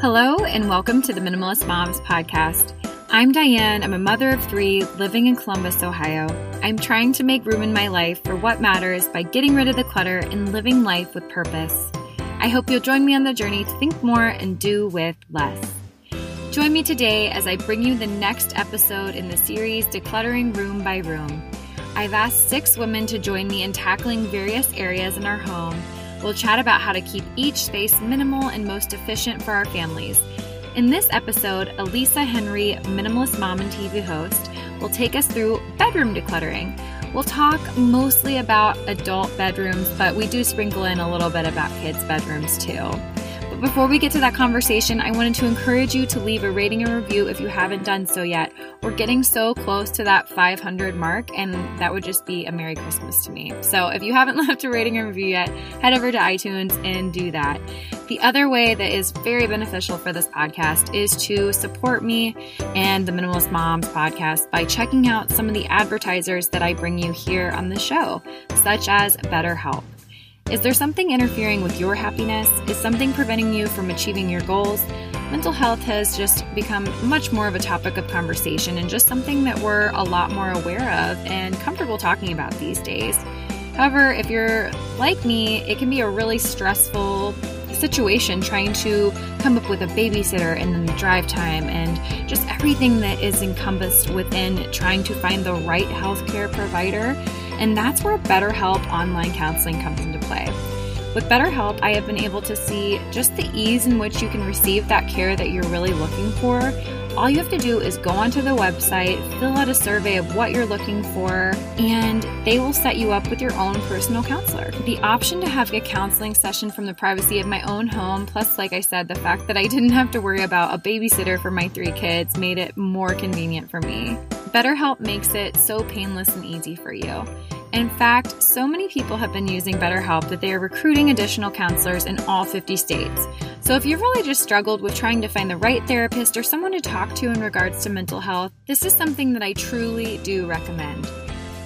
Hello, and welcome to the Minimalist Moms podcast. I'm Diane. I'm a mother of three living in Columbus, Ohio. I'm trying to make room in my life for what matters by getting rid of the clutter and living life with purpose. I hope you'll join me on the journey to think more and do with less. Join me today as I bring you the next episode in the series Decluttering Room by Room. I've asked six women to join me in tackling various areas in our home We'll chat about how to keep each space minimal and most efficient for our families. In this episode, Alissa Henry, Minimalist Mom and TV host, will take us through bedroom decluttering. We'll talk mostly about adult bedrooms, but we do sprinkle in a little bit about kids' bedrooms too before we get to that conversation, I wanted to encourage you to leave a rating and review if you haven't done so yet. We're getting so close to that 500 mark, and that would just be a Merry Christmas to me. So if you haven't left a rating and review yet, head over to iTunes and do that. The other way that is very beneficial for this podcast is to support me and the Minimalist Moms podcast by checking out some of the advertisers that I bring you here on the show, such as BetterHelp. Is there something interfering with your happiness? Is something preventing you from achieving your goals? Mental health has just become much more of a topic of conversation and just something that we're a lot more aware of and comfortable talking about these days. However, if you're like me, it can be a really stressful situation trying to come up with a babysitter and then the drive time and just everything that is encompassed within trying to find the right healthcare provider and that's where BetterHelp online counseling comes into play. With BetterHelp, I have been able to see just the ease in which you can receive that care that you're really looking for. All you have to do is go onto the website, fill out a survey of what you're looking for, and they will set you up with your own personal counselor. The option to have a counseling session from the privacy of my own home, plus, like I said, the fact that I didn't have to worry about a babysitter for my three kids, made it more convenient for me. BetterHelp makes it so painless and easy for you. In fact, so many people have been using BetterHelp that they are recruiting additional counselors in all 50 states. So if you've really just struggled with trying to find the right therapist or someone to talk to in regards to mental health, this is something that I truly do recommend.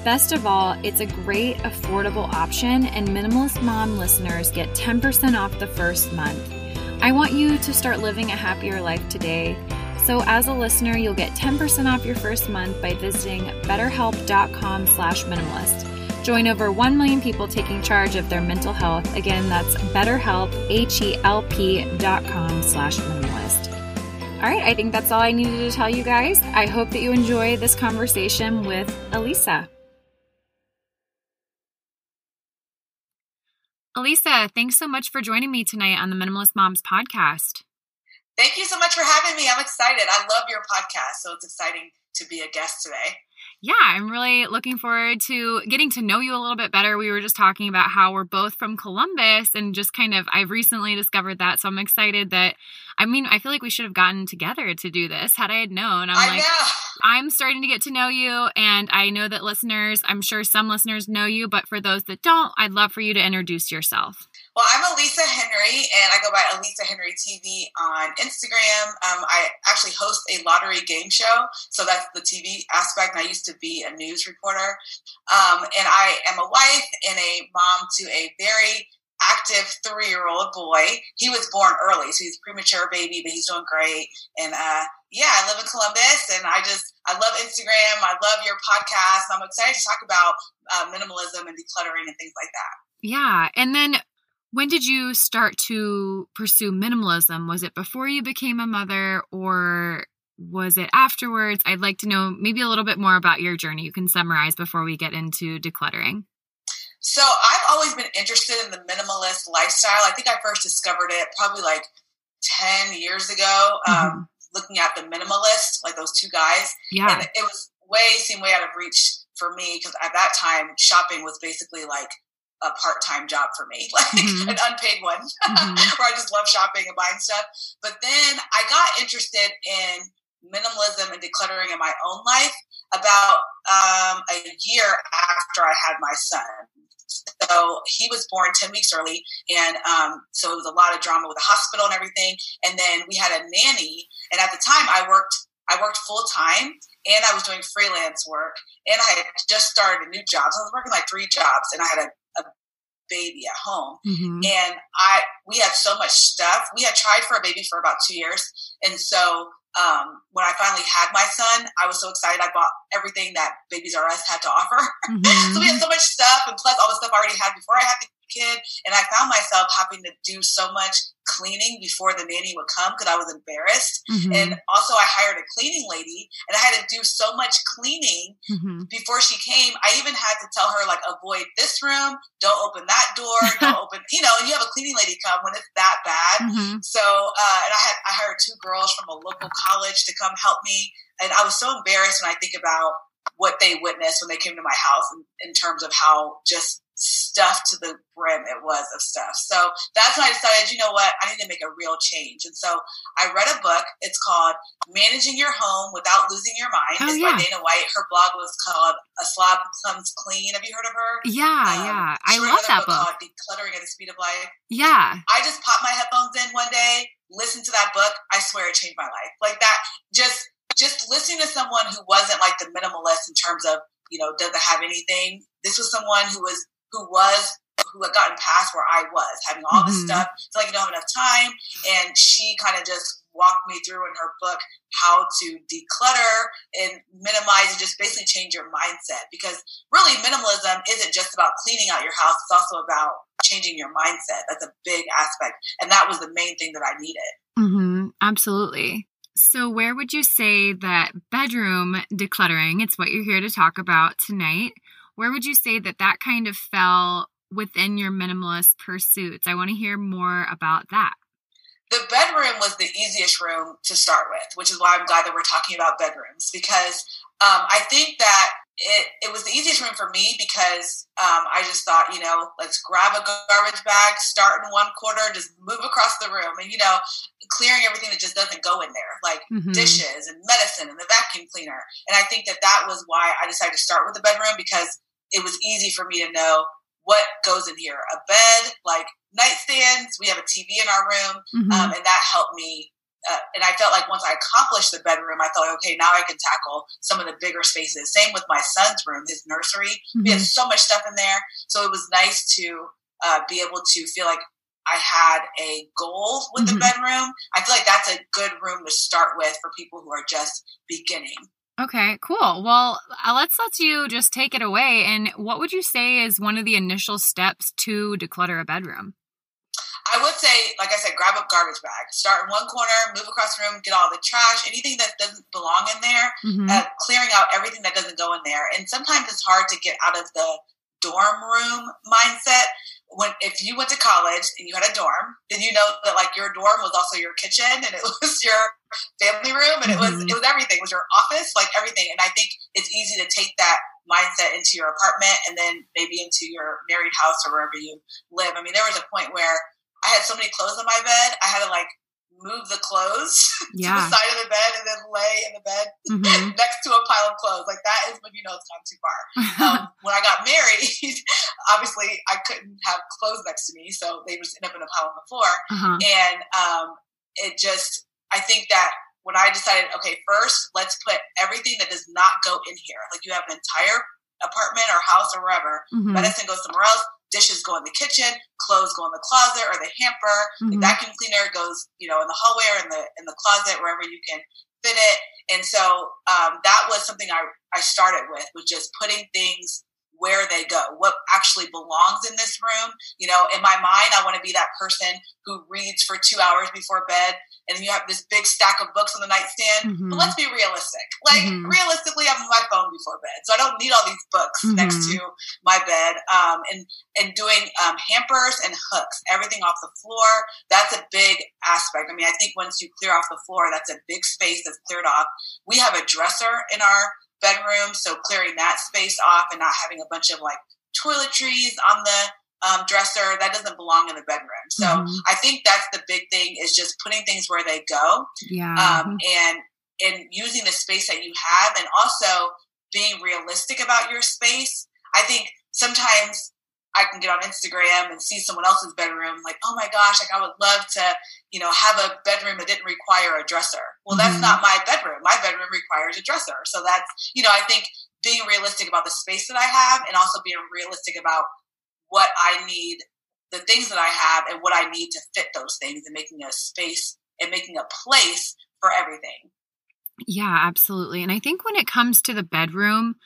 Best of all, it's a great, affordable option, and Minimalist Mom listeners get 10% off the first month. I want you to start living a happier life today. So as a listener, you'll get 10% off your first month by visiting betterhelp.com slash minimalist. Join over 1 million people taking charge of their mental health. Again, that's betterhelp, H-E-L-P dot com slash minimalist. All right, I think that's all I needed to tell you guys. I hope that you enjoy this conversation with Alissa. Alissa, thanks so much for joining me tonight on the Minimalist Moms podcast. Thank you so much for having me. I'm excited. I love your podcast, so it's exciting to be a guest today. Yeah, I'm really looking forward to getting to know you a little bit better. We were just talking about how we're both from Columbus and just kind of, I've recently discovered that. So I'm excited that, I mean, I feel like we should have gotten together to do this had I had known. I'm I like, know. I'm starting to get to know you. And I know that listeners, I'm sure some listeners know you, but for those that don't, I'd love for you to introduce yourself. Well, I'm Alissa Henry, and I go by Alissa Henry TV on Instagram. Um, I actually host a lottery game show, so that's the TV aspect. And I used to be a news reporter, um, and I am a wife and a mom to a very active three-year-old boy. He was born early, so he's a premature baby, but he's doing great. And uh, yeah, I live in Columbus, and I just I love Instagram. I love your podcast. I'm excited to talk about uh, minimalism and decluttering and things like that. Yeah, and then when did you start to pursue minimalism? Was it before you became a mother or was it afterwards? I'd like to know maybe a little bit more about your journey. You can summarize before we get into decluttering. So, I've always been interested in the minimalist lifestyle. I think I first discovered it probably like 10 years ago, um, mm-hmm. um, looking at the minimalist, like those two guys. Yeah. And it was way, seemed way out of reach for me because at that time, shopping was basically like a part-time job for me, like mm-hmm. an unpaid one, mm-hmm. where I just love shopping and buying stuff. But then I got interested in minimalism and decluttering in my own life about um, a year after I had my son. So he was born 10 weeks early. And um, so it was a lot of drama with the hospital and everything. And then we had a nanny. And at the time I worked, I worked full time and I was doing freelance work and I had just started a new job. So I was working like three jobs and I had a baby at home. Mm-hmm. And I we had so much stuff. We had tried for a baby for about two years. And so um, when I finally had my son, I was so excited. I bought everything that Babies R Us had to offer. Mm-hmm. so we had so much stuff, and plus all the stuff I already had before I had the kid. And I found myself having to do so much cleaning before the nanny would come because I was embarrassed. Mm-hmm. And also, I hired a cleaning lady, and I had to do so much cleaning mm-hmm. before she came. I even had to tell her like, avoid this room, don't open that door, don't open, you know. And you have a cleaning lady come when it's that bad. Mm-hmm. So, uh, and I had I hired two girls from a local college to come help me, and I was so embarrassed when I think about what they witnessed when they came to my house in, in terms of how just stuffed to the brim it was of stuff. So that's when I decided, you know what, I need to make a real change. And so I read a book. It's called Managing Your Home Without Losing Your Mind. Oh, it's yeah. by Dana White. Her blog was called A Slob Comes Clean. Have you heard of her? Yeah, um, yeah. I love that book. Called Decluttering at the Speed of Life. Yeah. I just popped my headphones in one day, listened to that book. I swear it changed my life. Like that, just just listening to someone who wasn't like the minimalist in terms of you know doesn't have anything. This was someone who was who was who had gotten past where I was, having all this mm-hmm. stuff, feel like you don't have enough time. And she kind of just walked me through in her book how to declutter and minimize and just basically change your mindset. Because really, minimalism isn't just about cleaning out your house, it's also about changing your mindset. That's a big aspect. And that was the main thing that I needed. Mm-hmm. Absolutely. So, where would you say that bedroom decluttering, it's what you're here to talk about tonight, where would you say that that kind of fell within your minimalist pursuits? I want to hear more about that. The bedroom was the easiest room to start with, which is why I'm glad that we're talking about bedrooms because um, I think that it, it was the easiest room for me because um, I just thought, you know, let's grab a garbage bag, start in one corner, just move across the room, and you know, clearing everything that just doesn't go in there, like mm-hmm. dishes and medicine and the vacuum cleaner. And I think that that was why I decided to start with the bedroom because it was easy for me to know what goes in here. A bed, like nightstands. We have a TV in our room, mm-hmm. um, and that helped me uh, and I felt like once I accomplished the bedroom, I thought, okay, now I can tackle some of the bigger spaces. Same with my son's room, his nursery. Mm-hmm. We had so much stuff in there, so it was nice to uh, be able to feel like I had a goal with mm-hmm. the bedroom. I feel like that's a good room to start with for people who are just beginning. Okay, cool. Well, uh, let's let you just take it away. And what would you say is one of the initial steps to declutter a bedroom? I would say, like I said, grab a garbage bag. Start in one corner, move across the room, get all the trash, anything that doesn't belong in there, mm-hmm. uh, clearing out everything that doesn't go in there. And sometimes it's hard to get out of the dorm room mindset. When if you went to college and you had a dorm, then you know that like your dorm was also your kitchen and it was your family room and mm-hmm. it was mm-hmm. it was everything. It was your office, like everything. And I think it's easy to take that mindset into your apartment and then maybe into your married house or wherever you live. I mean, there was a point where I had so many clothes on my bed. I had to like move the clothes yeah. to the side of the bed and then lay in the bed mm-hmm. next to a pile of clothes. Like that is when you know it's gone too far. Um, when I got married, obviously I couldn't have clothes next to me, so they just end up in a pile on the floor. Uh-huh. And um, it just, I think that when I decided, okay, first let's put everything that does not go in here. Like you have an entire apartment or house or wherever, mm-hmm. medicine goes somewhere else dishes go in the kitchen, clothes go in the closet or the hamper, mm-hmm. the vacuum cleaner goes, you know, in the hallway or in the in the closet wherever you can fit it. And so um, that was something I I started with, was just putting things where they go, what actually belongs in this room. You know, in my mind, I want to be that person who reads for two hours before bed, and you have this big stack of books on the nightstand. Mm-hmm. But let's be realistic. Like, mm-hmm. realistically, I'm on my phone before bed, so I don't need all these books mm-hmm. next to my bed. Um, and and doing um, hampers and hooks, everything off the floor. That's a big aspect. I mean, I think once you clear off the floor, that's a big space that's cleared off. We have a dresser in our bedroom. So clearing that space off and not having a bunch of like toiletries on the um, dresser that doesn't belong in the bedroom. So mm-hmm. I think that's the big thing is just putting things where they go. Yeah. Um, and and using the space that you have, and also being realistic about your space. I think sometimes I can get on Instagram and see someone else's bedroom, like, oh my gosh, like I would love to, you know, have a bedroom that didn't require a dresser. Well, that's mm-hmm. not my bedroom. My bedroom requires a dresser. So that's, you know, I think being realistic about the space that I have and also being realistic about what I need, the things that I have, and what I need to fit those things, and making a space and making a place for everything. Yeah, absolutely. And I think when it comes to the bedroom,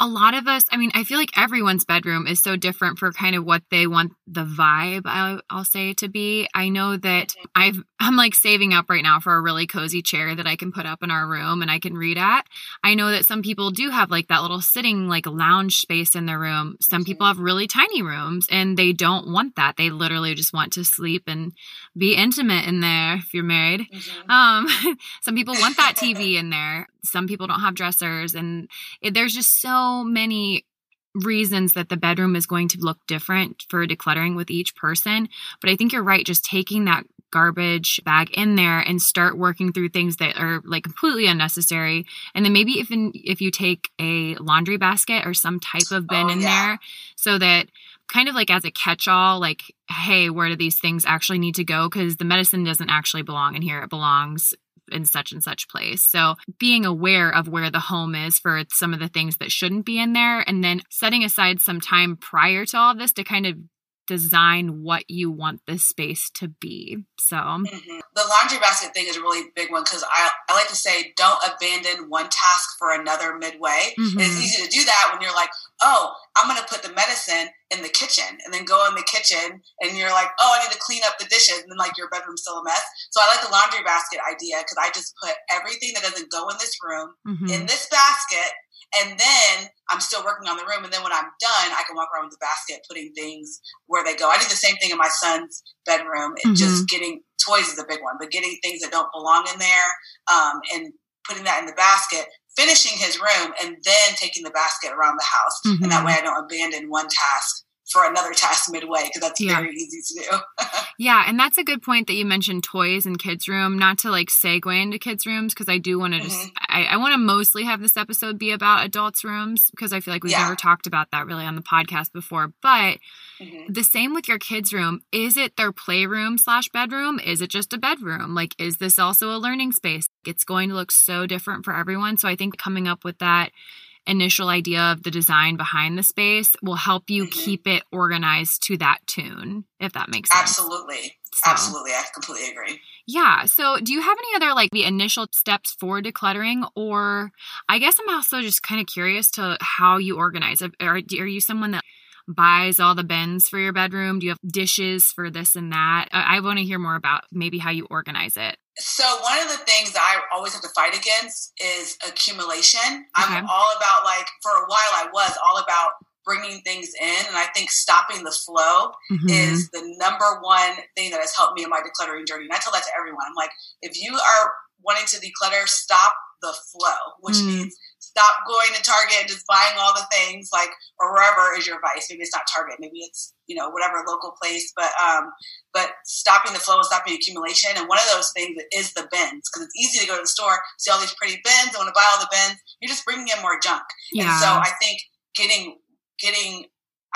a lot of us, I mean, I feel like everyone's bedroom is so different for kind of what they want the vibe, I'll, I'll say to be. I know that mm-hmm. I've, I'm like saving up right now for a really cozy chair that I can put up in our room and I can read at. I know that some people do have like that little sitting, like lounge space in their room. Some people have really tiny rooms and they don't want that. They literally just want to sleep and be intimate in there if you're married. Mm-hmm. Um, some people want that TV in there. Some people don't have dressers and it, there's just so many reasons that the bedroom is going to look different for decluttering with each person. But I think you're right, just taking that garbage bag in there and start working through things that are like completely unnecessary. And then maybe even if you take a laundry basket or some type of bin oh, in yeah. there so that kind of like as a catch all, like, hey, where do these things actually need to go? Because the medicine doesn't actually belong in here. It belongs in such and such place. So being aware of where the home is for some of the things that shouldn't be in there and then setting aside some time prior to all this to kind of design what you want this space to be. So mm-hmm. the laundry basket thing is a really big one because I, I like to say don't abandon one task for another midway. Mm-hmm. It's easy to do that when you're like, oh, I'm going to put the medicine in the kitchen and then go in the kitchen and you're like, oh, I need to clean up the dishes and then like your bedroom's still a mess. So I like the laundry basket idea because I just put everything that doesn't go in this room mm-hmm. in this basket and then I'm still working on the room. And then when I'm done, I can walk around with the basket, putting things where they go. I do the same thing in my son's bedroom. Mm-hmm. Just getting toys is a big one, but getting things that don't belong in there um, and putting that in the basket, finishing his room, and then taking the basket around the house. Mm-hmm. And that mm-hmm. way I don't abandon one task for another task midway because that's yeah. very easy to do. yeah, and that's a good point that you mentioned toys in kids' room. Not to like segue into kids' rooms because I do want to mm-hmm. just I, I want to mostly have this episode be about adults' rooms because I feel like we've yeah. never talked about that really on the podcast before. But mm-hmm. the same with your kids' room. Is it their playroom slash bedroom? Is it just a bedroom? Like, is this also a learning space? It's going to look so different for everyone. So I think coming up with that initial idea of the design behind the space will help you mm-hmm. keep it organized to that tune, if that makes sense. Absolutely. So. Absolutely. I completely agree. Yeah. So, do you have any other like the initial steps for decluttering? Or I guess I'm also just kind of curious to how you organize. Are, are you someone that buys all the bins for your bedroom? Do you have dishes for this and that? I, I want to hear more about maybe how you organize it. So one of the things I always have to fight against is accumulation. Okay. I'm all about like for a while I was all about bringing things in and I think stopping the flow mm-hmm. is the number one thing that has helped me in my decluttering journey. And I tell that to everyone. I'm like, if you are wanting to declutter, stop the flow, which mm. means stop going to Target and just buying all the things like or wherever is your vice. Maybe it's not Target, maybe it's you know whatever local place, but um, but stopping the flow and stopping accumulation. And one of those things is the bins because it's easy to go to the store, see all these pretty bins, I want to buy all the bins. You're just bringing in more junk. Yeah. And so I think getting getting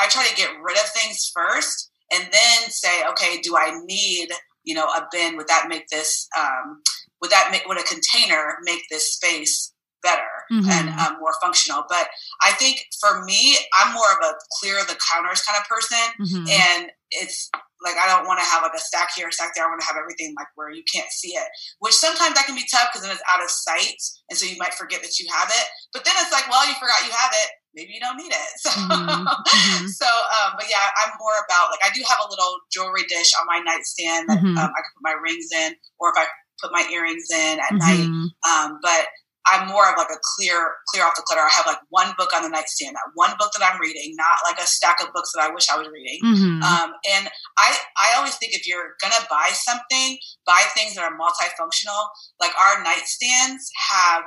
I try to get rid of things first and then say, okay, do I need you know a bin? Would that make this um, would that make would a container make this space better mm-hmm. and um, more functional but i think for me i'm more of a clear the counters kind of person mm-hmm. and it's like I don't want to have like a stack here, a stack there. I want to have everything like where you can't see it, which sometimes that can be tough because then it's out of sight, and so you might forget that you have it. But then it's like, well, you forgot you have it. Maybe you don't need it. So, mm-hmm. mm-hmm. so, um, but yeah, I'm more about like I do have a little jewelry dish on my nightstand that mm-hmm. um, I can put my rings in, or if I put my earrings in at night. Mm-hmm. Um, but I'm more of like a clear, clear off the clutter. I have like one book on the nightstand, that one book that I'm reading, not like a stack of books that I wish I was reading. Mm-hmm. Um, and I, I always think if you're gonna buy something, buy things that are multifunctional. Like our nightstands have,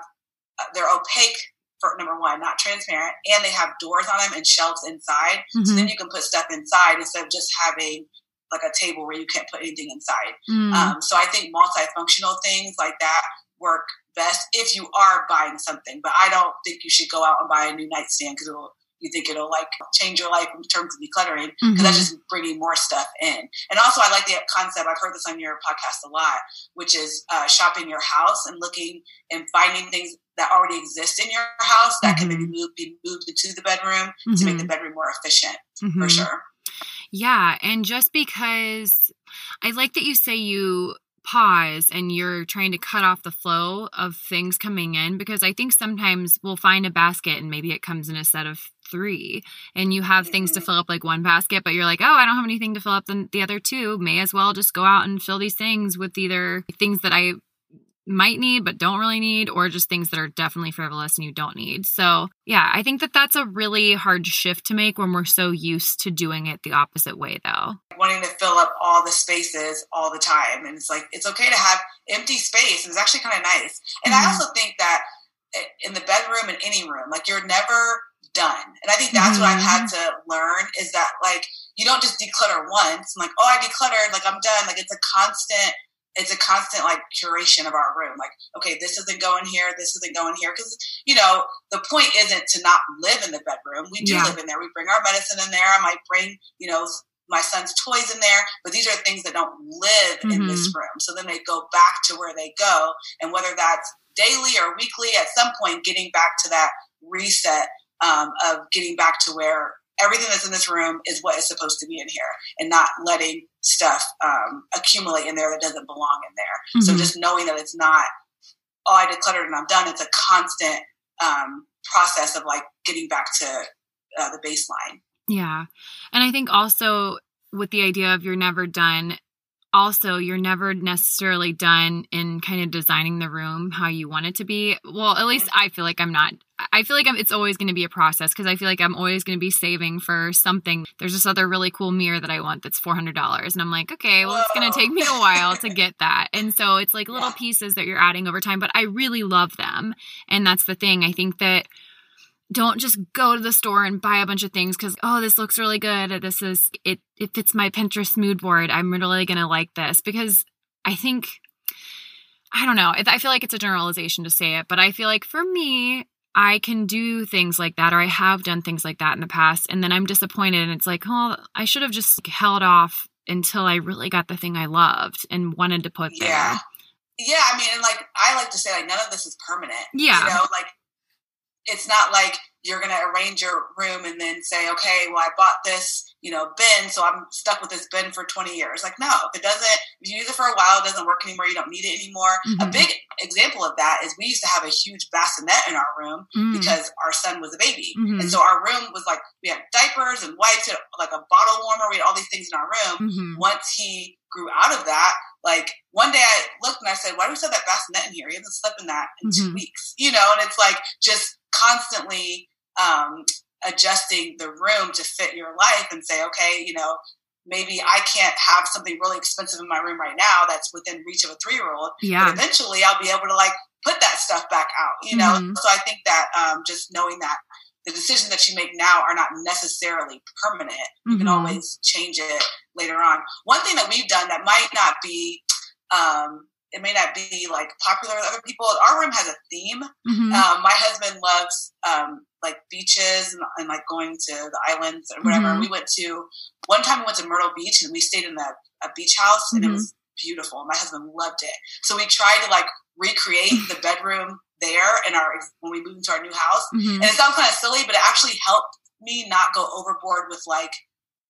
uh, they're opaque for number one, not transparent, and they have doors on them and shelves inside. Mm-hmm. So then you can put stuff inside instead of just having like a table where you can't put anything inside. Mm. Um, so I think multifunctional things like that work best if you are buying something. But I don't think you should go out and buy a new nightstand because you think it'll like change your life in terms of decluttering because mm-hmm. that's just bringing more stuff in. And also, I like the concept. I've heard this on your podcast a lot, which is uh, shopping your house and looking and finding things that already exist in your house that mm-hmm. can maybe move, be moved into the bedroom mm-hmm. to make the mm-hmm. bedroom more efficient for mm-hmm. sure. Yeah. And just because I like that you say you pause and you're trying to cut off the flow of things coming in because I think sometimes we'll find a basket and maybe it comes in a set of three and you have things to mm-hmm. fill up like one basket, but you're like, oh, I don't have anything to fill up the, the other two. May as well just go out and fill these things with either things that I might need but don't really need or just things that are definitely frivolous and you don't need. So, yeah, I think that that's a really hard shift to make when we're so used to doing it the opposite way though. Wanting to fill up all the spaces all the time and it's like it's okay to have empty space it's actually kind of nice. And mm-hmm. I also think that in the bedroom in any room, like you're never done. And I think that's mm-hmm. what I've had mm-hmm. to learn is that like you don't just declutter once. I'm like, oh, I decluttered, like I'm done. Like it's a constant it's a constant like curation of our room. Like, okay, this isn't going here, this isn't going here. Because, you know, the point isn't to not live in the bedroom. We do yeah. live in there. We bring our medicine in there. I might bring, you know, my son's toys in there, but these are things that don't live mm-hmm. in this mm-hmm. room. So then they go back to where they go. And whether that's daily or weekly, at some point, getting back to that reset um, of getting back to where everything that's in this room is what is supposed to be in here and not letting stuff um, accumulate in there that doesn't belong in there. Mm-hmm. So just knowing that it's not, oh, I decluttered and I'm done. It's a constant um, process of like getting back to uh, the baseline. Yeah. And I think also with the idea of you're never done, also you're never necessarily done in kind of designing the room how you want it to be. Well at least i feel like i'm not i feel like I'm, it's always going to be a process because i feel like i'm always going to be saving for something. There's this other really cool mirror that i want that's $400 and i'm like okay well it's going to take me a while to get that. And so it's like little pieces that you're adding over time but i really love them. And that's the thing i think that don't just go to the store and buy a bunch of things because oh this looks really good. This is it it fits my pinterest mood board. I'm really gonna like this. Because i think i don't know i feel like it's a generalization to say it but i feel like for me i can do things like that or i have done things like that in the past and then i'm disappointed and it's like oh i should have just held off until i really got the thing i loved and wanted to put yeah. there. yeah i mean and like i like to say like none of this is permanent yeah. you know like it's not like you're going to arrange your room and then say, okay, well, I bought this, you know, bin, so I'm stuck with this bin for 20 years. Like, no, if it doesn't, if you use it for a while, it doesn't work anymore, you don't need it anymore. Mm-hmm. A big example of that is we used to have a huge bassinet in our room mm-hmm. because our son was a baby. Mm-hmm. And so our room was like, we had diapers and wipes, and like a bottle warmer, we had all these things in our room. Mm-hmm. Once he grew out of that, like one day I looked and I said, why do we still have that bassinet in here? He hasn't slept in that in two mm-hmm. weeks, you know? And it's like just constantly um, adjusting the room to fit your life and say, okay, you know, maybe I can't have something really expensive in my room right now that's within reach of a three year old. Yeah. But eventually I'll be able to like put that stuff back out, you know? Mm-hmm. So I think that um, just knowing that the decisions that you make now are not necessarily permanent. You mm-hmm. can always change it later on. One thing that we've done that might not be um, it may not be like popular with other people. Our room has a theme. Mm-hmm. Um, my husband loves um, like beaches and, and, like going to the islands or whatever. Mm-hmm. We went to one time we went to Myrtle Beach and we stayed in a, a beach house and mm-hmm. it was beautiful. My husband loved it. So we tried to like recreate the bedroom there in our when we moved into our new house. Mm-hmm. And it sounds kind of silly, but it actually helped me not go overboard with like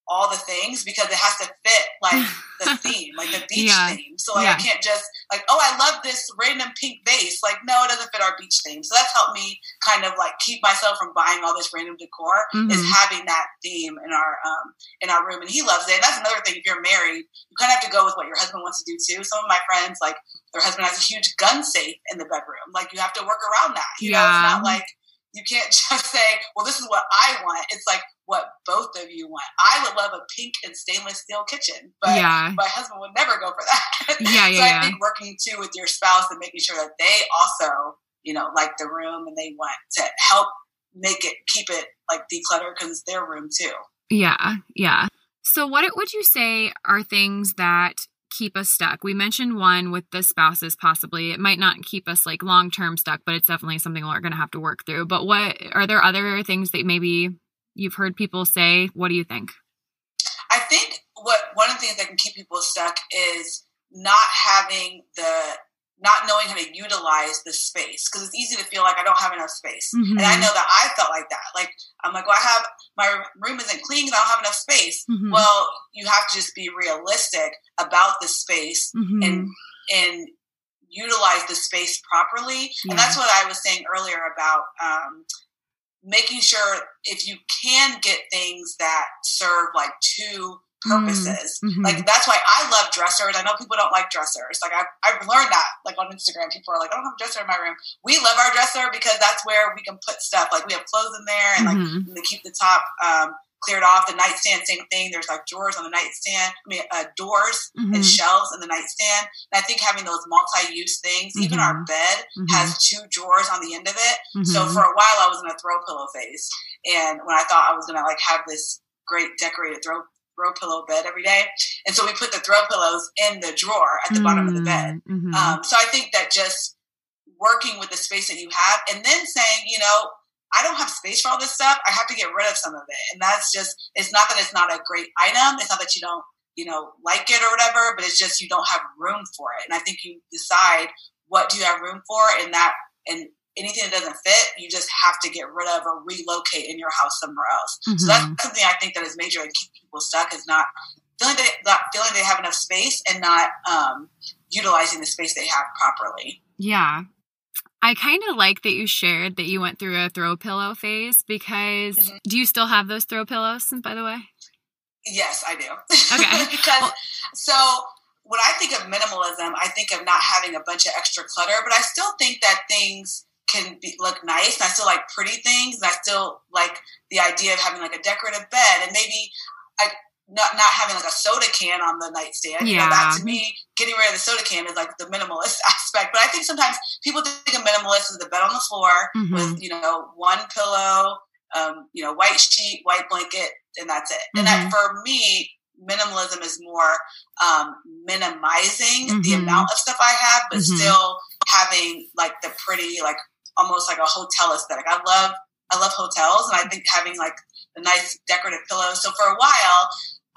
all the things because it has to fit like the theme, like the beach yeah. theme. So like yeah. I can't just like, oh, I love this random pink vase. Like, no, it doesn't fit our beach theme. So that's helped me kind of like keep myself from buying all this random decor mm-hmm. is having that theme in our um in our room. And he loves it. And that's another thing. If you're married, you kind of have to go with what your husband wants to do too. Some of my friends like their husband has a huge gun safe in the bedroom. Like you have to work around that. You yeah. know, it's not like you can't just say, well, this is what I want. It's like, what both of you want. I would love a pink and stainless steel kitchen, but yeah. my husband would never go for that. Yeah, yeah. so I think working too with your spouse and making sure that they also, you know, like the room and they want to help make it keep it like decluttered because it's their room too. Yeah, yeah. So what would you say are things that keep us stuck? We mentioned one with the spouses possibly. It might not keep us like long term stuck, but it's definitely something we're going to have to work through. But what are there other things that maybe you've heard people say. What do you think? I think what one of the things that can keep people stuck is not having the not knowing how to utilize the space because it's easy to feel like I don't have enough space. Mm-hmm. And I know that I felt like that. Like I'm like, well, I have my room isn't clean because I don't have enough space. Mm-hmm. Well, you have to just be realistic about the space mm-hmm. and and utilize the space properly. Yeah. And that's what I was saying earlier about um, making sure if you can get things that serve like two purposes. Mm-hmm. Like that's why I love dressers. I know people don't like dressers. Like I've, I've learned that like on Instagram, people are like, I don't have a dresser in my room. We love our dresser because that's where we can put stuff. Like we have clothes in there and mm-hmm. like they keep the top um, cleared off. The nightstand, same thing. There's like drawers on the nightstand. I mean, uh, doors mm-hmm. and shelves in the nightstand. And I think having those multi-use things, mm-hmm. even our mm-hmm. bed mm-hmm. has two drawers on the end of it. So mm-hmm. for a while, I was in a throw pillow phase, and when I thought I was gonna like have this great decorated throw throw pillow bed every day. And so we put the throw pillows in the drawer at the mm-hmm. bottom of the bed. Mm-hmm. Um, so I think that just working with the space that you have and then saying, you know, I don't have space for all this stuff. I have to get rid of some of it. And that's just, it's not that it's not a great item. It's not that you don't, you know, like it or whatever, but it's just you don't have room for it. And I think you decide what do you have room for and that, and anything that doesn't fit, you just have to get rid of or relocate in your house somewhere else. Mm-hmm. So that's mm-hmm. something I think that is major and keep people stuck is not feeling they not feeling they have enough space and not um, utilizing the space they have properly. Yeah. I kind of like that you shared that you went through a throw pillow phase because mm-hmm. do you still have those throw pillows, by the way? Yes, I do. Okay. because well, so when I think of minimalism, I think of not having a bunch of extra clutter, but I still think that things can be, look nice and I still like pretty things and I still like the idea of having like a decorative bed and maybe I not not having like a soda can on the nightstand. Yeah. You know, that to me, getting rid of the soda can is like the minimalist aspect. But I think sometimes people think of minimalist as the bed on the floor mm-hmm. with, you know, one pillow, um, you know, white sheet, white blanket, and that's it. Mm-hmm. And that mm-hmm. for me, minimalism is more um, minimizing mm-hmm. the amount of stuff I have, but mm-hmm. still having like the pretty, like almost like a hotel aesthetic. I love I love hotels, and I think having like the nice decorative pillows. So for a while,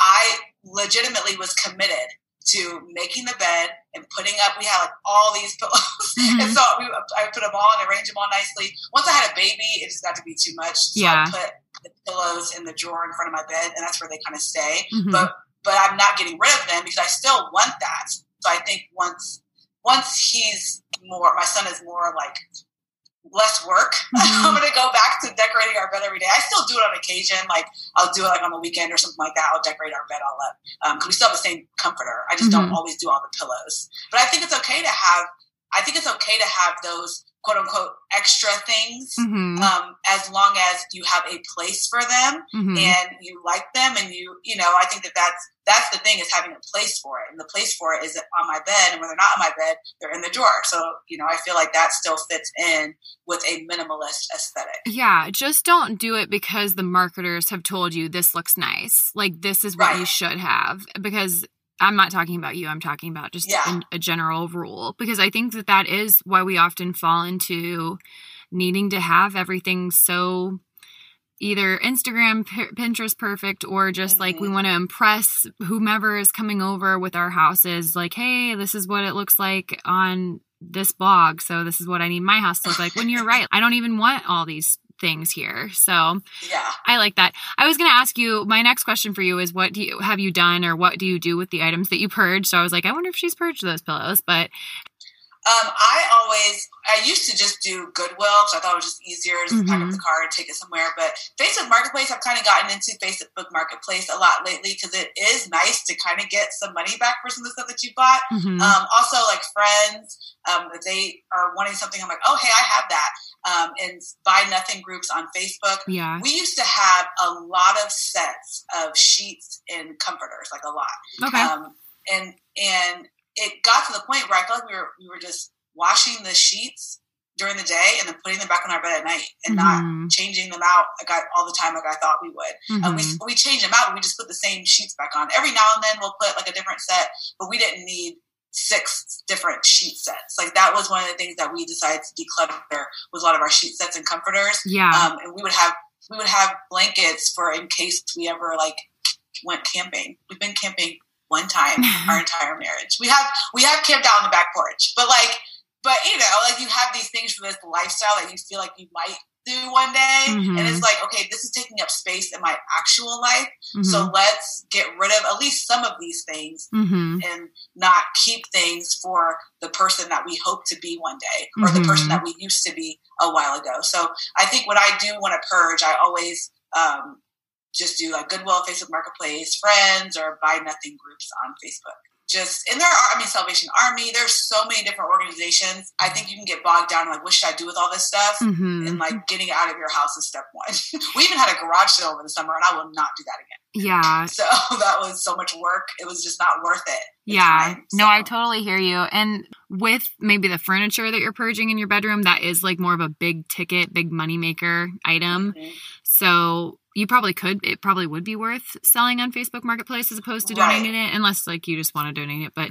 I legitimately was committed to making the bed and putting up. We had like all these pillows, mm-hmm. and so we, I put them all and arranged them all nicely. Once I had a baby, it just got to be too much. So yeah. I put the pillows in the drawer in front of my bed, and that's where they kind of stay. Mm-hmm. But but I'm not getting rid of them because I still want that. So I think once once he's more, my son is more like less work. Mm-hmm. I'm going to go back to decorating our bed every day. I still do it on occasion. Like I'll do it like on the weekend or something like that. I'll decorate our bed all up because um, we still have the same comforter. I just mm-hmm. don't always do all the pillows. But I think it's okay to have. I think it's okay to have those quote unquote extra things mm-hmm. um, as long as you have a place for them mm-hmm. and you like them and you you know i think that that's that's the thing is having a place for it and the place for it is on my bed and when they're not on my bed they're in the drawer so you know i feel like that still fits in with a minimalist aesthetic yeah just don't do it because the marketers have told you this looks nice like this is what right. you should have because I'm not talking about you. I'm talking about just yeah. a general rule because I think that that is why we often fall into needing to have everything so either Instagram, P- Pinterest perfect, or just mm-hmm. like we mm-hmm. want to impress whomever is coming over with our houses. Like, hey, this is what it looks like on this blog. So this is what I need my house to look like. When you're right, I don't even want all these things here. So yeah, I like that. I was going to ask you. My next question for you is, what do you have you done, or what do you do with the items that you purge? So I was like, I wonder if she's purged those pillows, but um, I always, I used to just do Goodwill because I thought it was just easier to mm-hmm. pack up mm-hmm. the car and take it somewhere. But Facebook Marketplace, I've kind of gotten into Facebook Marketplace a lot lately because it is nice to kind of get some money back for some of the stuff that you bought. Mm-hmm. Um, also, like friends, um, if they are wanting something, I'm like, oh, hey, I have that. Um, and buy nothing groups on Facebook. Yeah. We used to have a lot of sets of sheets and comforters, like a lot. Okay. Um, and, and it got to the point where I felt like we were we were just washing the sheets during the day and then putting them back on our bed at night and mm-hmm. not changing them out like I, all the time like I thought we would. Mm-hmm. And we we change them out. We just put the same sheets back on. Every now and then we'll put like a different set, but we didn't need six different sheet sets. Like that was one of the things that we decided to declutter was a lot of our sheet sets and comforters. Yeah. Um, and we would have we would have blankets for in case we ever like went camping. We've been camping one time our entire marriage. We have we have camped out on the back porch, but like but you know, like you have these things for this lifestyle that you feel like you might do one day mm-hmm. and it's mm-hmm. like okay this is taking up space in my actual life mm-hmm. so let's get rid of at least some of these things mm-hmm. and not keep things for the person that we hope to be one day or the person mm-hmm. that we used to be a while ago so i think when i do want to purge i always um, just do like goodwill facebook marketplace friends or buy nothing groups on facebook just and there are I mean Salvation Army. There's so many different organizations. I think you can get bogged down like what should I do with all this stuff? Mm-hmm. And like getting out of your house is step one. we even had a garage sale over the summer, and I will not do that again. Yeah. So that was so much work. It was just not worth it. Yeah. Time, so. No, I totally hear you. And with maybe the furniture that you're purging in your bedroom, that is like more of a big ticket, big money maker item. Mm-hmm. So you probably could it probably would be worth selling on facebook marketplace as opposed to donating right. it unless like you just want to donate it but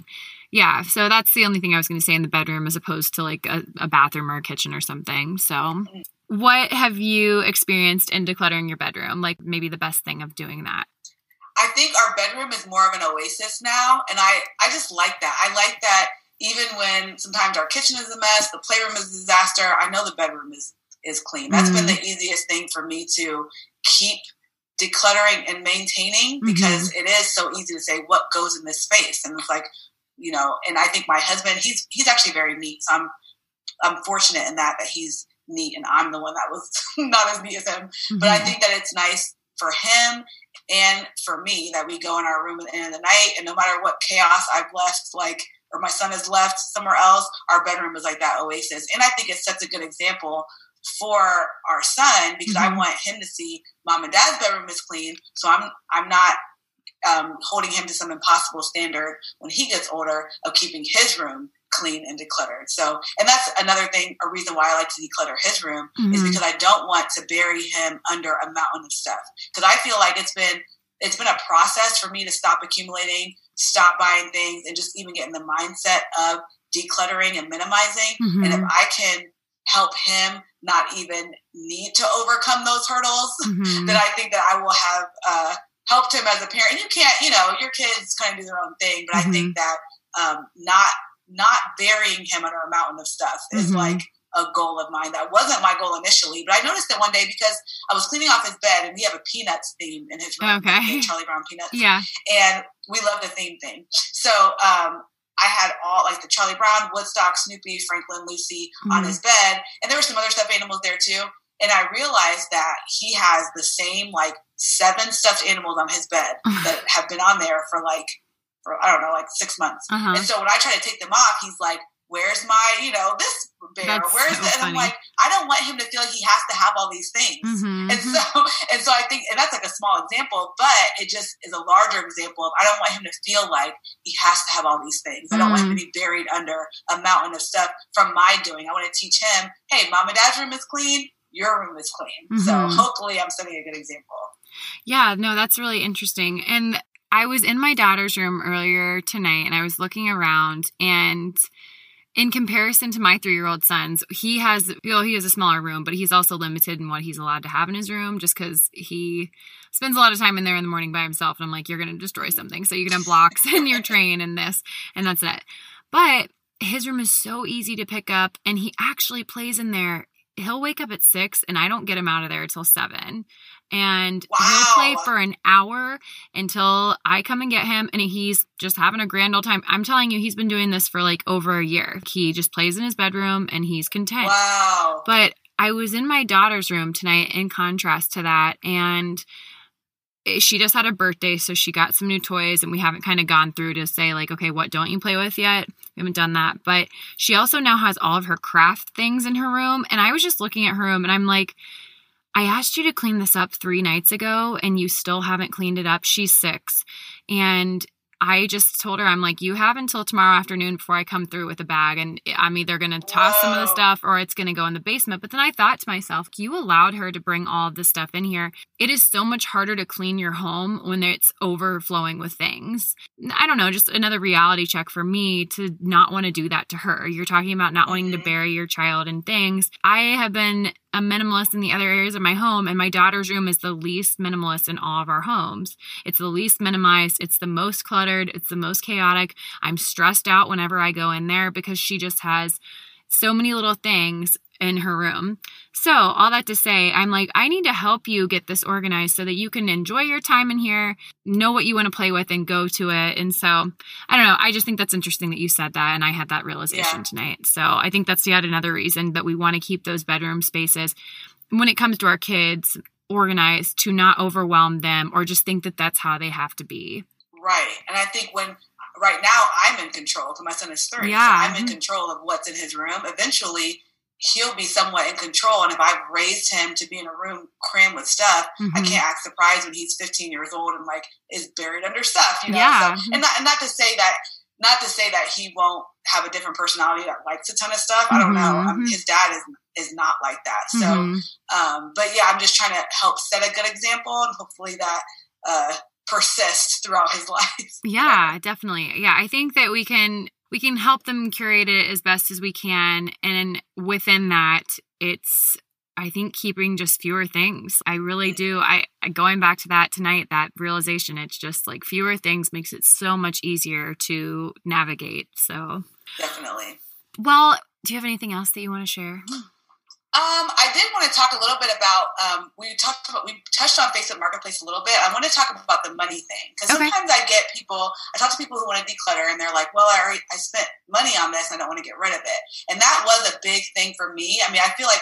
yeah so that's the only thing i was going to say in the bedroom as opposed to like a, a, bathroom or a kitchen or something so. What have you experienced in decluttering your bedroom? Like maybe the best thing of doing that. I think our bedroom is more of an oasis now and i i just like that. I like that even when sometimes our kitchen is a mess the playroom is a disaster i know the bedroom is is clean. That's mm-hmm. been the easiest thing for me to keep decluttering and maintaining mm-hmm. because mm-hmm. it is so easy to say what goes in this space and it's like you know and i think my husband he's he's actually very neat so i'm i'm fortunate in that that he's neat and i'm the one that was not as neat as him mm-hmm. but i mm-hmm. think that it's nice for him and for me that we go in our room at the end of the night and no matter what chaos i've left like or my son has left somewhere else our bedroom is like that oasis and i think it sets a good example for our son because mm-hmm. I want him to see mom and dad's bedroom is clean. So I'm I'm not um, holding him to some impossible standard when he gets older of keeping his room clean and decluttered. So, and that's another thing, a reason why I like to declutter his room mm-hmm. is because I don't want to bury him under a mountain of stuff. Because I feel like it's been it's been a process for me to stop accumulating, stop buying things, and just even get in the mindset of decluttering and minimizing. Mm-hmm. And if I can help him not even need to overcome those hurdles, mm-hmm. then I think that I will have uh, helped him as a parent. And you can't, you know, your kids kind of do their own thing, but mm-hmm. I think that um, not not burying him under a mountain of stuff is mm-hmm. like a goal of mine. That wasn't my goal initially, but I noticed it one day because I was cleaning off his bed and we have a Peanuts theme in his room. Okay. Charlie Brown Peanuts. Yeah. And we love the theme thing. So um, I had all like the Charlie Brown, Woodstock, Snoopy, Franklin, Lucy mm-hmm. on his bed, and there were some other stuffed animals there too. And I realized that he has the same like seven stuffed animals on his bed that have been on there for like for I don't know like six months. Uh-huh. And so when I try to take them off, he's like, where's my, you know, this bear? That's where's so the, and I'm like, I don't want him to feel like he has to have all these things. Mm-hmm. And so, and so I think, and that's like a small example, but it just is a larger example of I don't want him to feel like he has to have all these things. I don't mm-hmm. want him to mm-hmm. be buried under a mountain of stuff from my doing. I want to teach him, hey, mom and dad's room is clean. Your room is clean. Mm-hmm. So hopefully I'm setting a good example. Yeah, no, that's really interesting. And I was in my daughter's room earlier tonight and I was looking around and in comparison to my three year old sons, he has, you know, he has a smaller room, but he's also limited in what he's allowed to have in his room just because he spends a lot of time in there in the morning by himself. And I'm like, you're going to destroy something. So you can have blocks in your train and this, and that's it. But his room is so easy to pick up, and he actually plays in there he'll wake up at six and I don't get him out of there until seven. And wow. he'll play for an hour until I come and get him and he's just having a grand old time. I'm telling you, he's been doing this for like over a year. He just plays in his bedroom and he's content. Wow. But I was in my daughter's room tonight in contrast to that. And Eh, she just had a birthday, so she got some new toys, and we haven't kind of gone through to say, like, okay, what don't you play with yet? We haven't done that. But she also now has all of her craft things in her room. And I was just looking at her room and I'm like, I asked you to clean this up three nights ago and you still haven't cleaned it up. She's six. And I just told her, I'm like, you have until tomorrow afternoon before I come through with a bag, and I'm either going to toss Whoa. some of the stuff or it's going to go in the basement. But then I thought to myself, you allowed her to bring all of this stuff in here. It is so much harder to clean your home when it's overflowing with things. I don't know, just another reality check for me to not want to do that to her. You're talking about not wanting to mm-hmm. bury your child in things. I have been a minimalist in the other areas of my home, and my daughter's room is the least minimalist in all of our homes. It's the least minimized, it's the most cluttered, it's the most chaotic. I'm stressed out whenever I go in there because she just has so many little things in her room. So, all that to say, I'm like, I need to help you get this organized so that you can enjoy your time in here, know what you want to play with, and go to it. And so, I don't know. I just think that's interesting that you said that. And I had that realization yeah. tonight. So, I think that's yet another reason that we want to keep those bedroom spaces when it comes to our kids organized to not overwhelm them or just think that that's how they have to be. Right. And I think when right now I'm in control because my son is three. Yeah. So I'm in mm-hmm. control of what's in his room. Eventually, he'll be somewhat in control. And if I've raised him to be in a room crammed with stuff, mm-hmm. I can't act surprised when he's 15 years old and like is buried under stuff. You know. Yeah. So, and not and not to say that not to say that he won't have a different personality that likes a ton of stuff. I don't know. Um, mm-hmm. his dad is is not like that. So, mm-hmm. um, but yeah, I'm just trying to help set a good example, and hopefully that uh, persists throughout his life. yeah, definitely. Yeah, I think that we can we can help them curate it as best as we can, and within that, it's I think keeping just fewer things. I really do. Mm-hmm. I going back to that tonight, that realization, it's just like fewer things makes it so much easier to navigate. So definitely. Well, do you have anything else that you want to share? Um, I did want to talk a little bit about. Um, we talked about we touched on Facebook Marketplace a little bit. I want to talk about the money thing because okay. sometimes I get people. I talk to people who want to declutter and they're like, "Well, I already I spent money on this. and I don't want to get rid of it." And that was a big thing for me. I mean, I feel like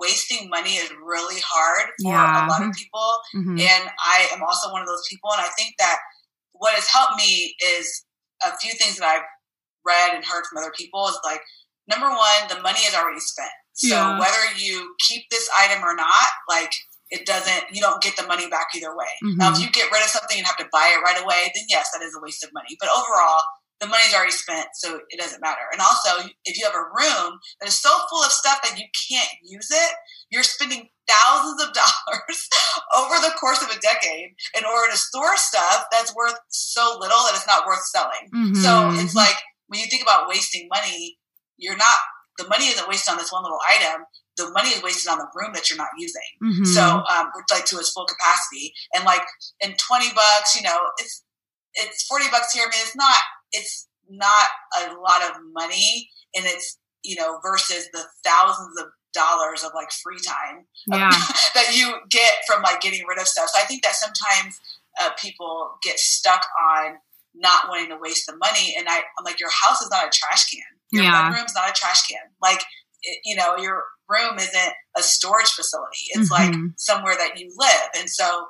wasting money is really hard for yeah. a lot of people, mm-hmm. and I am also one of those people. And I think that what has helped me is a few things that I've read and heard from other people is like number one, the money is already spent. So yeah. whether you keep this item or not, like it doesn't, you don't get the money back either way. Mm-hmm. Now, if you get rid of something and have to buy it right away, then yes, that is a waste of money. But overall, the money's already spent, so it doesn't matter. And also, if you have a room that is so full of stuff that you can't use it, you're spending thousands of dollars over the course of a decade in order to store stuff that's worth so little that it's not worth selling. Mm-hmm. So it's like when you think about wasting money, you're not the money isn't wasted on this one little item. The money is wasted on the room that you're not using. Mm-hmm. So, um, like to its full capacity, and like in twenty bucks, you know, it's it's forty bucks here. I mean, it's not it's not a lot of money, and it's you know versus the thousands of dollars of like free time yeah. that you get from like getting rid of stuff. So I think that sometimes uh, people get stuck on not wanting to waste the money, and I, I'm like, your house is not a trash can your yeah. bedroom's not a trash can. Like, it, you know, your room isn't a storage facility. It's mm-hmm. like somewhere that you live. And so,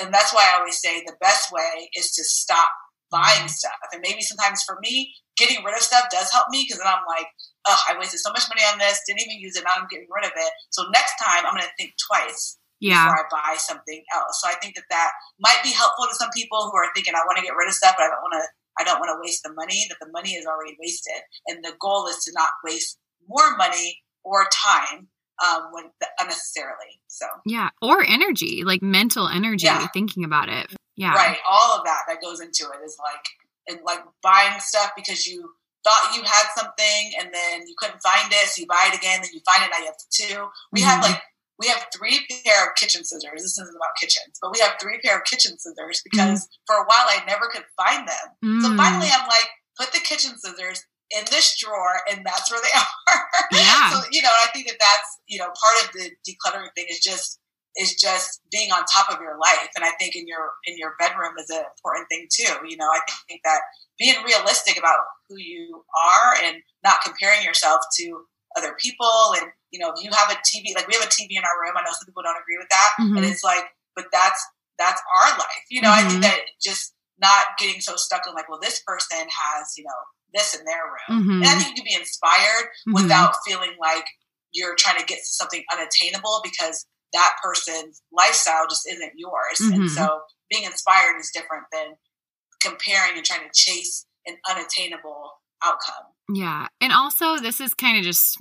and that's why I always say the best way is to stop buying mm-hmm. stuff. And maybe sometimes for me, getting rid of stuff does help me because then I'm like, oh, I wasted so much money on this, didn't even use it, now I'm getting rid of it. So next time I'm going to think twice yeah. before I buy something else. So I think that that might be helpful to some people who are thinking, I want to get rid of stuff, but I don't want to I don't want to waste the money, that the money is already wasted. And the goal is to not waste more money or time um, when unnecessarily. So yeah, or energy, like mental energy, yeah. thinking about it. Yeah, right. All of that that goes into it is like and like buying stuff because you thought you had something and then you couldn't find it, so you buy it again, then you find it, now you have two. We mm-hmm. have like we have three pair of kitchen scissors. This isn't about kitchens, but we have three pair of kitchen scissors because mm. for a while I never could find them. Mm. So finally I'm like, put the kitchen scissors in this drawer and that's where they are. Yeah. so, you know, I think that that's, you know, part of the decluttering thing is just, is just being on top of your life. And I think in your, in your bedroom is an important thing too. You know, I think that being realistic about who you are and not comparing yourself to other people and you know if you have a tv like we have a tv in our room i know some people don't agree with that mm-hmm. and it's like but that's that's our life you know mm-hmm. i think mm-hmm. that just not getting so stuck on like well this person has you know this in their room mm-hmm. and i think you can be inspired mm-hmm. without feeling like you're trying to get to something unattainable because that person's lifestyle just isn't yours and mm-hmm. so being inspired is different than comparing and trying to chase an unattainable outcome. Yeah. And also, this is kind of just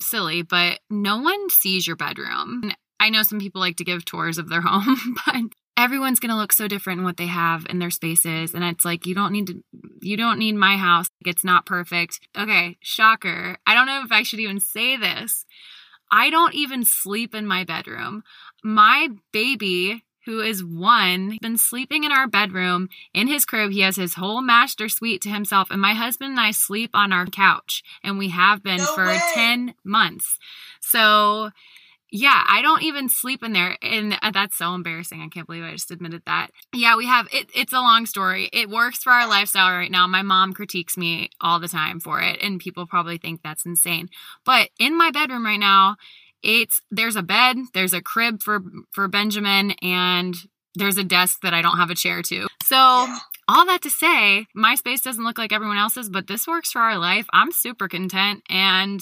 silly, but no one sees your bedroom. I know some people like to give tours of their home, but everyone's going to look so different in what they have in their spaces. And it's like you don't need to you don't need my house. It's not perfect. Okay shocker. I don't know if i should even say this. I don't even sleep in my bedroom. My baby who is one, been sleeping in our bedroom in his crib. He has his whole master suite to himself, and my husband and I sleep on our couch, and we have been No for way. 10 months. So, yeah, I don't even sleep in there. And uh, that's so embarrassing. I can't believe I just admitted that. Yeah, we have it. It's a long story. It works for our lifestyle right now. My mom critiques me all the time for it, and people probably think that's insane. But in my bedroom right now, it's there's a bed, there's a crib for for Benjamin, and there's a desk that I don't have a chair to. So Yeah. all that to say, my space doesn't look like everyone else's, but this works for our life. I'm super content and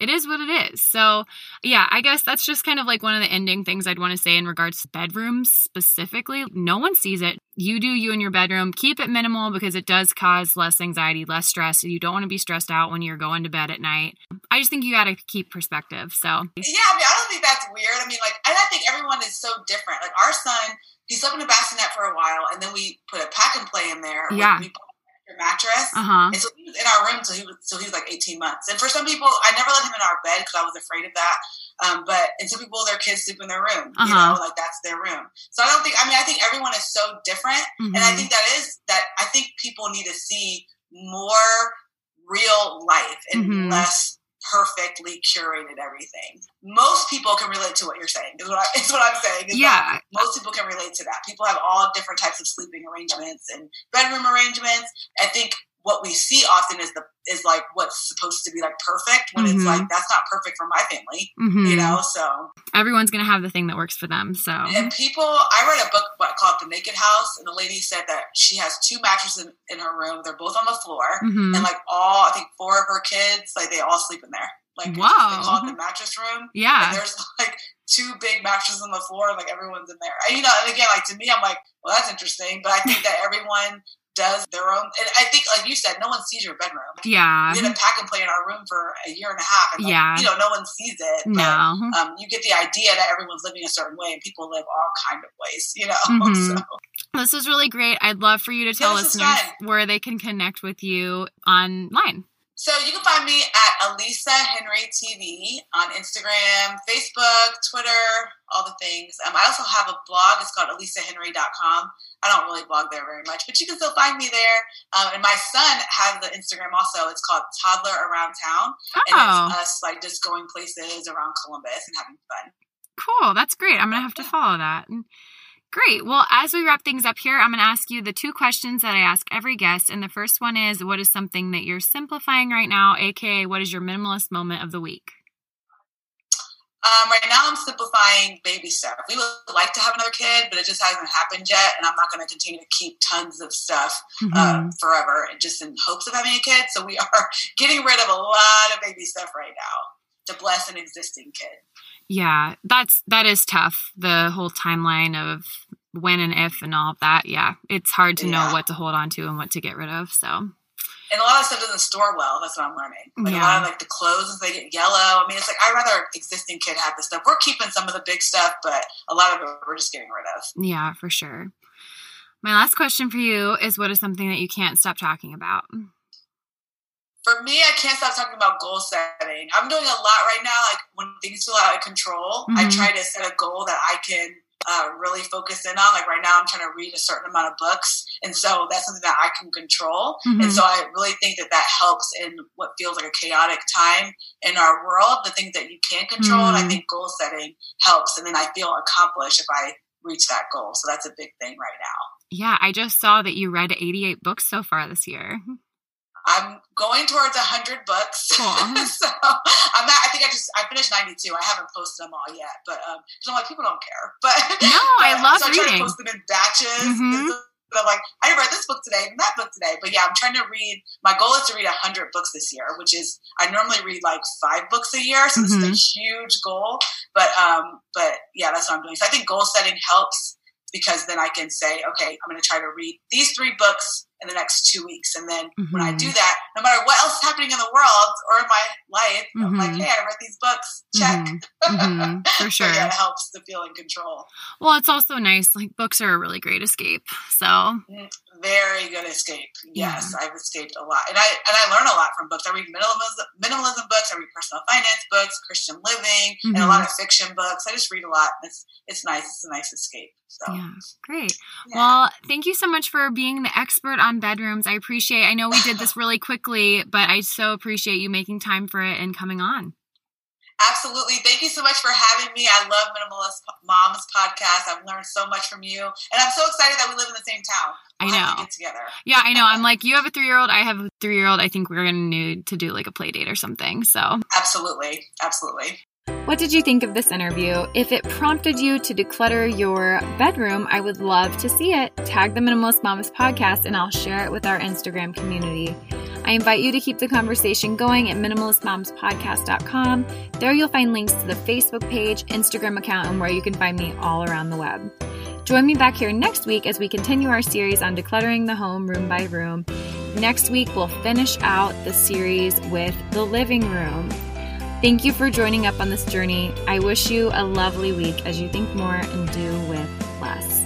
it is what it is. So, yeah, I guess that's just kind of like one of the ending things I'd want to say in regards to bedrooms specifically. No one sees it. You do you in your bedroom. Keep it minimal because it does cause less anxiety, less stress. You don't want to be stressed out when you're going to bed at night. I just think you got to keep perspective. So, Yeah, I mean, I don't think that's weird. I mean, like, and I think everyone is so different. Like, our son, he slept in a bassinet for a while, and then we put a pack and play in there. Yeah. We put a mattress. uh huh. And so he was in our room till he was so he was like 18 months. And for some people, I never let him in our bed because I was afraid of that. Um, but and some people, their kids sleep in their room. You Uh-huh. know, like that's their room. So I don't think. I mean, I think everyone is so different, and I Mhm. think that is that. I think people need to see more real life and Mhm. less perfectly curated everything. Most people can relate to what you're saying. Is what, I, is what I'm saying. Yeah. most people can relate to that. People have all different types of sleeping arrangements and bedroom arrangements. I think what we see often is the is like what's supposed to be like perfect when Mhm. it's like that's not perfect for my family, Mhm. you know. So Everyone's going to have the thing that works for them. So, and people, I read a book called The Naked House, and the lady said that she has two mattresses in, in her room. They're both on the floor, Mhm. and like all I think four of her kids, like they all sleep in there. Like Wow. they call it the mattress room. And yeah. there's like two big mattresses on the floor, like everyone's in there. And, you know, and again, like to me, I'm like, well, that's interesting. But I think that everyone does their own. And I think, like you said, no one sees your bedroom. Yeah. We did a pack and play in our room for a year and a half, and like, Yeah. you know, no one sees it. But, No. um, you get the idea that everyone's living a certain way, and people live all kind of ways. You know, Mhm. so This was really great. I'd love for you to tell was listeners where they can connect with you online. So you can find me at Alissa Henry TV on Instagram, Facebook, Twitter, all the things. Um, I also have a blog. It's called alissahenry.com. I don't really blog there very much, but you can still find me there. Um, and my son has the Instagram also. It's called Toddler Around Town. And Oh, it's us like just going places around Columbus and having fun. cool. That's great. I'm going to have to follow that. Great. Well, as we wrap things up here, I'm going to ask you the two questions that I ask every guest. And the first one is what is something that you're simplifying right now, aka what is your minimalist moment of the week? Um, right now, I'm simplifying baby stuff. We would like to have another kid, but it just hasn't happened yet. And I'm not going to continue to keep tons of stuff uh, forever, just in hopes of having a kid. So we are getting rid of a lot of baby stuff right now to bless an existing kid. Yeah, that's that is tough. The whole timeline of when and if and all of that. Yeah, it's hard to know what to hold on to and what to get rid of. So, And a lot of stuff doesn't store well. That's what I'm learning. Like a lot of like the clothes, they get yellow. I mean, it's like I'd rather existing kid have this stuff. We're keeping some of the big stuff, but a lot of it we're just getting rid of. yeah, for sure. My last question for you is what is something that you can't stop talking about? For me, I can't stop talking about goal setting. I'm doing a lot right now. Like when things feel out of control, I Mhm. try to set a goal that I can uh, really focus in on. Like right now, I'm trying to read a certain amount of books, and so that's something that I can control. Mhm. And so I really think that that helps in what feels like a chaotic time in our world. The things that you can control, and I Mhm. think goal setting helps. And then I feel accomplished if I reach that goal. So that's a big thing right now. Yeah, I just saw that you read 88 books so far this year. I'm going towards a hundred books. So I'm not. I think I just I finished 92. I haven't posted them all yet, but um, I'm like people don't care. But No, I love so I try reading. to post them in batches. Mhm. And I'm like, I read this book today and that book today. But yeah, I'm trying to read. My goal is to read a hundred books this year, which is I normally read like five books a year, so this is a huge goal. But um, but yeah, that's what I'm doing. So I think goal setting helps because then I can say, okay, I'm going to try to read these three books in the next two weeks. And then mm-hmm. when I do mm-hmm. that, no matter what else is happening in the world or in my life, mm-hmm. I'm like, mm-hmm. hey, I read these books. Check. Mm-hmm. mm-hmm. For sure. yeah, it helps to feel in control. Well, it's also nice. Like books are a really great escape. So very good escape. Yes, yeah. I've escaped a lot, and I and I learn a lot from books. I read minimalism minimalism books. I read personal finance books, Christian living, mm-hmm. and a lot of fiction books. I just read a lot. It's it's nice. It's a nice escape. So yeah, great. Yeah. Well, thank you so much for being the expert on bedrooms. I appreciate. I know we did this really quickly, but I so appreciate you making time for it and coming on. Absolutely. Thank you so much for having me. I love Minimalist Moms podcast. I've learned so much from you. And I'm so excited that we live in the same town. We'll I know. get together. Yeah, I know. I'm like, you have a three year old, I have a three year old. I think we're going to need to do like a play date or something. So, absolutely. Absolutely. What did you think of this interview? If it prompted you to declutter your bedroom, I would love to see it. Tag the Minimalist Mamas podcast and I'll share it with our Instagram community. I invite you to keep the conversation going at minimalistmomspodcast.com. There you'll find links to the Facebook page, Instagram account, and where you can find me all around the web. Join me back here next week as we continue our series on decluttering the home room by room. Next week, we'll finish out the series with the living room. Thank you for joining up on this journey. I wish you a lovely week as you think more and do with less.